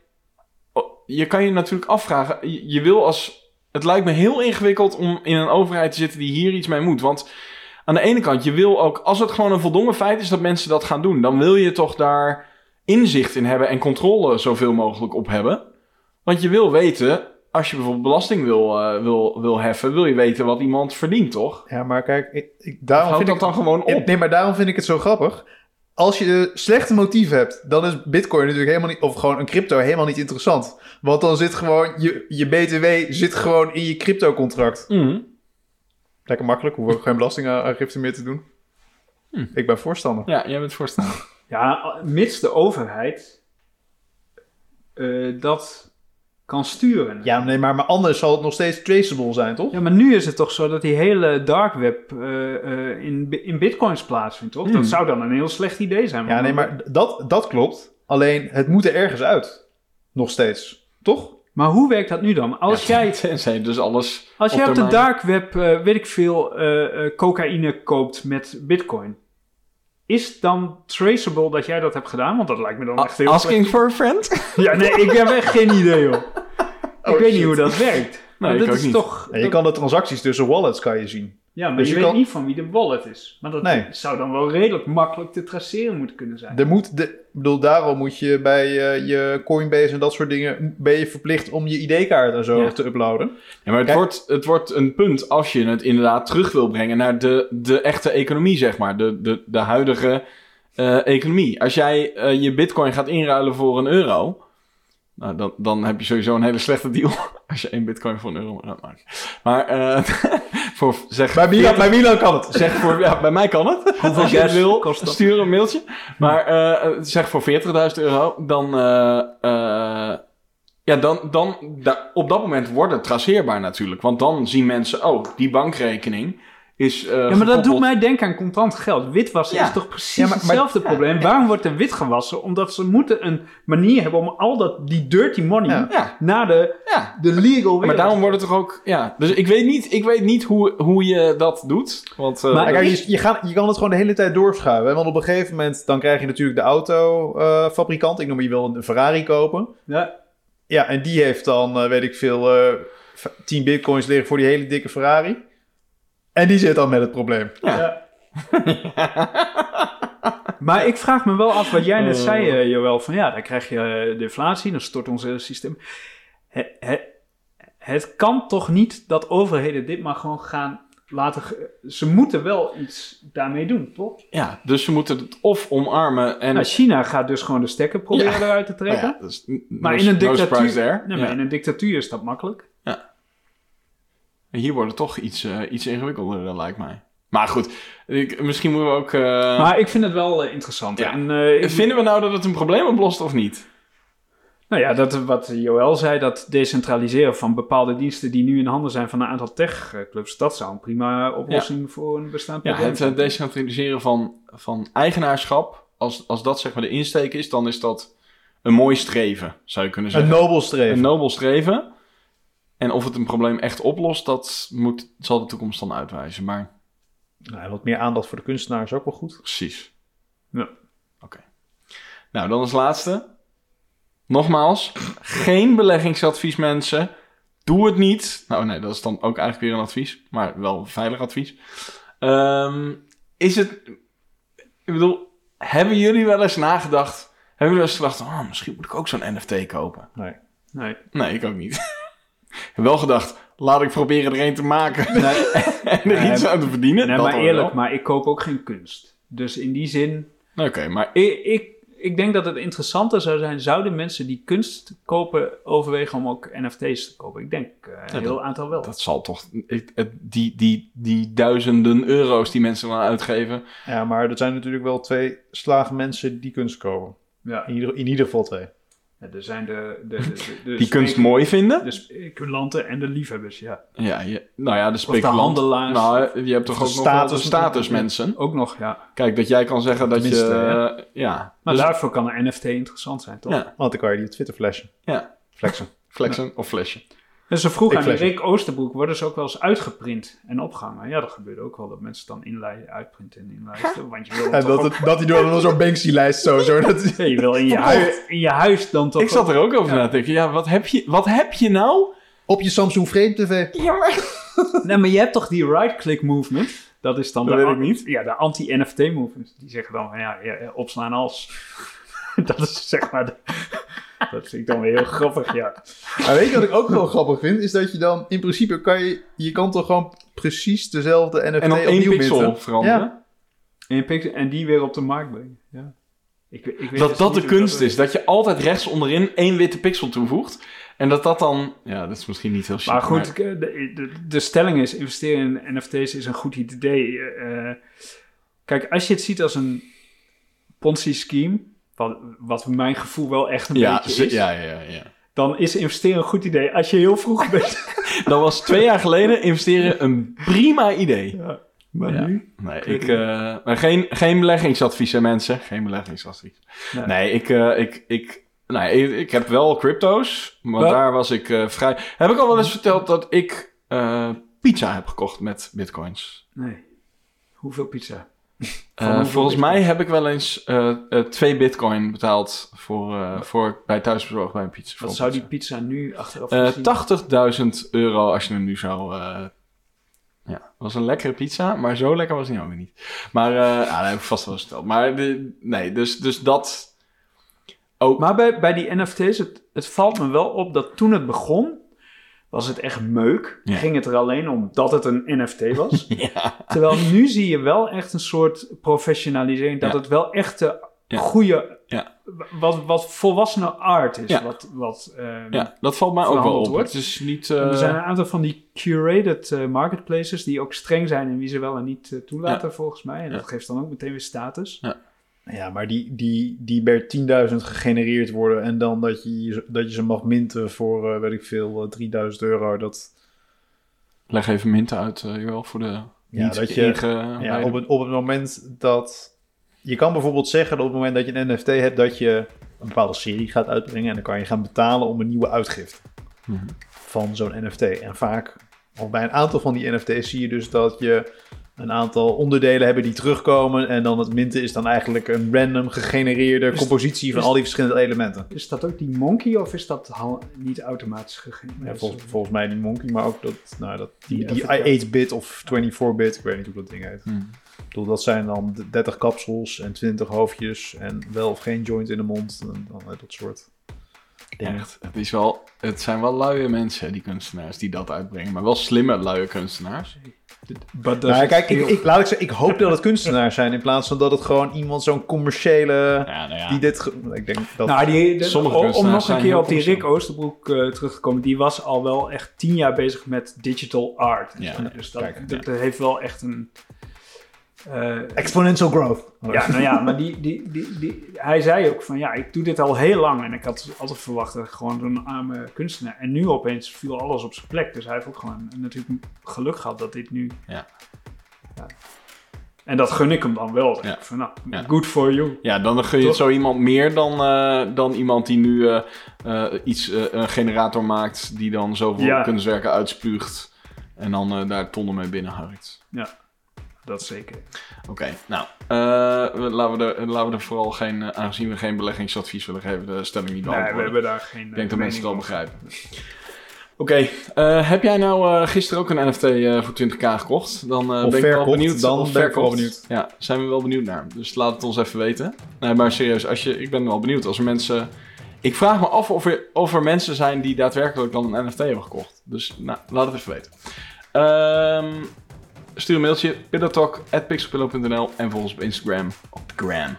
Je kan je natuurlijk afvragen. Je, je wil als. Het lijkt me heel ingewikkeld om in een overheid te zitten die hier iets mee moet. Want aan de ene kant, je wil ook. Als het gewoon een voldongen feit is dat mensen dat gaan doen. dan wil je toch daar inzicht in hebben en controle zoveel mogelijk op hebben. Want je wil weten. als je bijvoorbeeld belasting wil, eh, wil, wil heffen, wil je weten wat iemand verdient, toch? Ja, maar kijk, ik, daarom vind dat ik... dan gewoon op? Nee, maar daarom vind ik het zo grappig. Als je slechte motief hebt, dan is bitcoin natuurlijk helemaal niet... Of gewoon een crypto helemaal niet interessant. Want dan zit gewoon... Je, je btw zit gewoon in je crypto-contract. Mhm. Lekker makkelijk, hoef ook geen belastingaangifte meer te doen. Hm. Ik ben voorstander. Ja, jij bent voorstander. (laughs) Ja, mits de overheid eh, dat kan sturen. Ja, nee, maar, maar anders zal het nog steeds traceable zijn, toch? Ja, maar nu is het toch zo dat die hele dark web eh, eh, in, in bitcoins plaatsvindt, toch? Hmm. Dat zou dan een heel slecht idee zijn. Ja, nee, maar dat, dat klopt. Alleen, het moet er ergens uit. Nog steeds. Toch? Maar hoe werkt dat nu dan? Als Ja, jij, (laughs) Tenzij dus alles... als op jij op de dark web, eh, weet ik veel, eh, eh, cocaïne koopt met bitcoin... Is dan traceable dat jij dat hebt gedaan? Want dat lijkt me dan echt heel Asking for a friend? Ja, nee, ik heb echt geen idee, joh. (laughs) Oh, ik weet niet hoe dat werkt. Nee, Maar ik dat ook is niet. toch... Ja, je dat- kan de transacties tussen wallets kan je zien. Ja, maar Dus je, je weet kan- niet van wie de wallet is. Maar dat Nee. zou dan wel redelijk makkelijk te traceren moeten kunnen zijn. Er moet de, ik bedoel, daarom moet je bij eh, je Coinbase en dat soort dingen... ben je verplicht om je ID-kaart en zo Ja. te uploaden. Ja, maar het Kijk- wordt, het wordt een punt als je het inderdaad terug wil brengen naar de, de echte economie, zeg maar. De, de, de huidige eh, economie. Als jij eh, je bitcoin gaat inruilen voor een euro... Nou, dan, dan heb je sowieso een hele slechte deal. (laughs) Als je één bitcoin voor een euro moet maken. Maar eh, (laughs) voor, zeg, Bij Milan, bij Milan kan het. zeg voor, ja, bij mij kan het. (laughs) Hoeveel Als je wil, kost dat? stuur een mailtje. Maar eh, eh, zeg voor 40.000 euro, dan... eh, eh, ja, dan, dan da- op dat moment wordt het traceerbaar natuurlijk. Want dan zien mensen, oh, die bankrekening is eh Ja, maar dat doet mij denken aan contant geld. Witwassen Ja. is toch precies Ja, maar- maar- hetzelfde probleem. Waarom wordt er wit gewassen? Omdat ze moeten een manier hebben om al dat, die dirty money naar de, ja. de legal wereld. Maar daarom wordt het toch ook... Ja, dus ik weet niet, ik weet niet hoe, hoe je dat doet. Want, eh, Maar- kijk, je, je, gaat, je kan het gewoon de hele tijd doorschuiven. hè, Want op een gegeven moment dan krijg je natuurlijk de autofabrikant. ik noem maar, je wil een Ferrari kopen. Ja, Ja, en die heeft dan, eh, weet ik veel, eh 10 bitcoins liggen voor die hele dikke Ferrari. En die zit dan met het probleem. Ja. (laughs) Maar ik vraag me wel af wat jij net Eh. zei, eh, Joël. Van ja, dan krijg je eh, de inflatie, dan stort ons hele systeem. Het, het, het kan toch niet dat overheden dit maar gewoon gaan laten... Ze moeten wel iets daarmee doen, toch? ja, dus ze moeten het of omarmen en... Nou, China gaat dus gewoon de stekker proberen Ja. eruit te trekken. ja, dus Maar no- in een dictatuur, nee, Ja. in een dictatuur is dat makkelijk. En Hier wordt het toch iets, eh, iets ingewikkelder, lijkt mij. Maar goed, ik, misschien moeten we ook... eh, Maar ik vind het wel eh, interessant. Ja. En, eh, ik- Vinden we nou dat het een probleem oplost of niet? Nou ja, dat, wat Joël zei, dat decentraliseren van bepaalde diensten die nu in handen zijn van een aantal techclubs, dat zou een prima oplossing voor een bestaand Ja, probleem het eh, zijn. decentraliseren van, van eigenaarschap, als, als dat zeg maar de insteek is, dan is dat een mooi streven, zou je kunnen Een zeggen. nobel streven. Een nobel streven. En of het een probleem echt oplost, dat moet, zal de toekomst dan uitwijzen. Maar Nou, wat meer aandacht voor de kunstenaar is ook wel goed. precies. Ja. Oké. Nou, dan als laatste. Nogmaals, geen beleggingsadvies mensen. Doe het niet. Nou nee, dat is dan ook eigenlijk weer een advies. Maar wel veilig advies. Ehm, is het... Ik bedoel, hebben jullie wel eens nagedacht... Hebben jullie wel eens gedacht... Oh, misschien moet ik ook zo'n NFT kopen. Nee. Nee. Nee, ik ook niet. (laughs) ik (laughs) heb wel gedacht... Laat ik proberen er een te maken. (laughs) en er Nee, iets aan te verdienen. Nee, Dat maar eerlijk, wel. maar ik koop ook geen kunst. Dus in die zin, Oké, maar ik, ik, ik denk dat het interessanter zou zijn, zouden mensen die kunst kopen overwegen om ook NFT's te kopen? Ik denk eh, een heel aantal wel. Dat zal toch... ik- het- die, die, die duizenden euro's die mensen dan uitgeven... Ja, maar er zijn natuurlijk wel twee slagen mensen die kunst kopen. ja. In ieder, in ieder geval twee. Ja, er zijn de, de, de, de, de die kunst mooi vinden. De speculanten en de liefhebbers, ja. Ja, je, nou ja, de de speculant. handelaars. Nou, je hebt toch ook nog status- statusmensen. Ook nog, ja. Kijk, dat jij kan zeggen dat Tenminste, je... ja, Maar dus- daarvoor kan een NFT interessant zijn, toch? Ja. Want dan kan je die op Twitter flashen. Ja. Flexen. (laughs) flexen of flesje. En ze vroeg Ik aan die. Rick Oosterbroek, worden ze ook wel eens uitgeprint en opgehangen? Ja, dat gebeurt ook wel, dat mensen dan inlei uitprinten en inlijsten. Want je wil toch dat, ook- dat hij door dan zo'n Banksy-lijst zo... zo dat, Ja, je wil in je, huis, in je huis dan toch Ik zat er ook over na te denken. Ja, wat heb je, wat heb je nou? op je Samsung Frame TV. Ja, maar... Nee, maar je hebt toch die right-click movement? Dat is dan Dat de, weet ik an- niet. Ja, de anti-NFT movement. Die zeggen dan ja, ja, ja, opslaan als. (laughs) dat is zeg maar de, Dat vind ik dan weer heel grappig, ja. Maar weet je wat ik ook wel grappig vind? Is dat je dan in principe kan je... Je kan toch gewoon precies dezelfde NFT En dan één opnieuw pixel minten? veranderen. Ja. En, die weer op de markt brengen. Ja. Ik, weet- ik weet Dat dus dat de kunst is. Dat je altijd rechts onderin één witte pixel toevoegt. En dat dat dan... Ja, dat is misschien niet heel chic. Maar goed, de, de, de stelling is: investeren in NFT's is een goed idee. Eh, kijk, als je het ziet als een Ponzi-scheme, wat, wat mijn gevoel wel echt een ja, beetje is, ja, ja, ja, ja. dan is investeren een goed idee. Als je heel vroeg (laughs) bent. Dat was twee jaar geleden investeren een prima idee. ja. Maar Ja. nu? Nee, ik, eh, maar geen, geen beleggingsadvies, hè, mensen. Geen beleggingsadvies. Nee. Nee, ik, eh, ik, ik, nee, ik, ik heb wel crypto's, maar daar was ik eh, vrij... Heb ik al wel eens verteld dat ik pizza heb gekocht met bitcoins? Nee. Hoeveel pizza? Eh, volgens mij heb ik wel eens eh, twee bitcoin betaald voor, voor bij thuisbezorgd bij een pizza. Wat zou die pizza. nu achteraf gezien- 80.000 euro als je hem nu zou... ja, was een lekkere pizza, maar zo lekker was hij ook weer niet. Maar, ja, dat heb ik vast wel eens verteld. Maar de, nee, dus, dus dat... Ook, Maar bij, bij die NFT's, het, het valt me wel op dat toen het begon, was het echt meuk. Ja. Ging het er alleen om dat het een NFT was. (laughs) ja, Terwijl nu zie je wel echt een soort professionalisering. Dat Ja. het wel echt de goede, wat, wat volwassene art is. Ja. Wat, wat, ehm, ja, dat valt mij ook wel op. wordt. Het is niet... en eh, Er zijn een aantal van die curated eh, marketplaces die ook streng zijn in wie ze wel en niet eh, toelaten, volgens mij. En dat geeft dan ook meteen weer status. Ja, maar die, die, die per 10.000 gegenereerd worden en dan dat je, dat je ze mag minten voor, eh, weet ik veel, eh, 3000 euro. Dat, Leg even minten uit, eh Joël, voor de Ja, niet dat je- inge- ja, op, het, op het moment dat... Je kan bijvoorbeeld zeggen dat op het moment dat je een NFT hebt, dat je een bepaalde serie gaat uitbrengen en dan kan je gaan betalen om een nieuwe uitgifte Mhm. van zo'n NFT. En vaak, of bij een aantal van die NFT's zie je dus dat je een aantal onderdelen hebben die terugkomen en dan het minten is dan eigenlijk een random gegenereerde Is- compositie van is- al die verschillende elementen. Is dat ook die monkey of is dat niet automatisch gegeven? Ja, vol- volgens mij die Monkey, maar ook dat, nou, dat, die, Die die Afrika. 8-bit of 24-bit, ik weet niet hoe dat ding heet. Ik bedoel, dat zijn dan 30 kapsels en 20 hoofdjes en wel of geen joint in de mond. En dan, eh, dat soort. Echt, het, is wel, het zijn wel luie mensen, die kunstenaars, die dat uitbrengen. Maar wel slimme luie kunstenaars. Nou, kijk, ik, laat ik zeggen, ik hoop dat het kunstenaars zijn in plaats van dat het gewoon iemand zo'n commerciële... Ja, nou ja. Die dit... Ik denk dat... Nou, die, de- Sommige om- nog een keer op die Rick. Oosterbroek eh, terug te komen, die was al wel echt tien jaar bezig met digital art. Ja, dus dat, kijk, dat heeft wel echt een. Eh, Exponential growth. ja, nou ja, maar die, die, die, die, hij zei ook van ja, ik doe dit al heel lang en ik had altijd verwacht dat ik gewoon zo'n arme kunstenaar. En nu opeens viel alles op zijn plek. Dus hij heeft ook gewoon natuurlijk geluk gehad dat dit nu. Ja. Ja. En dat gun ik hem dan wel. Ja. Van, nou, Ja. good for you. Ja, dan gun je Toch? zo iemand meer dan, eh, dan iemand die nu eh, iets, eh, een generator maakt die dan zoveel Ja. kunstwerken uitspuugt en dan eh, daar tonnen mee binnenharkt. Dat zeker. Oké, nou, eh, laten, we er, laten we er vooral geen, eh, aangezien we geen beleggingsadvies willen geven, de stelling niet Nee, beantwoorden. we hebben daar geen. Ik denk dat mensen het wel begrijpen. Oké, eh, heb jij nou eh, gisteren ook een NFT eh, voor 20k gekocht? Dan eh, ben ik wel benieuwd. dan of ben ik wel benieuwd. Ja, zijn we wel benieuwd naar. Dus laat het ons even weten. Nee, maar serieus, als je, ik ben wel benieuwd. Als er mensen... Ik vraag me af of er, of er mensen zijn die daadwerkelijk dan een NFT hebben gekocht. Dus nou, laat het even weten. Ehm, stuur een mailtje, pillowtalk.pixelpillow.nl en volg ons op Instagram, op gram,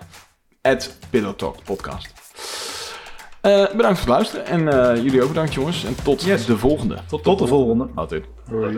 at pillowtalkpodcast. Eh, bedankt voor het luisteren en eh, jullie ook bedankt jongens. En tot Yes. de volgende. Tot de volgende. Altijd. Hoi.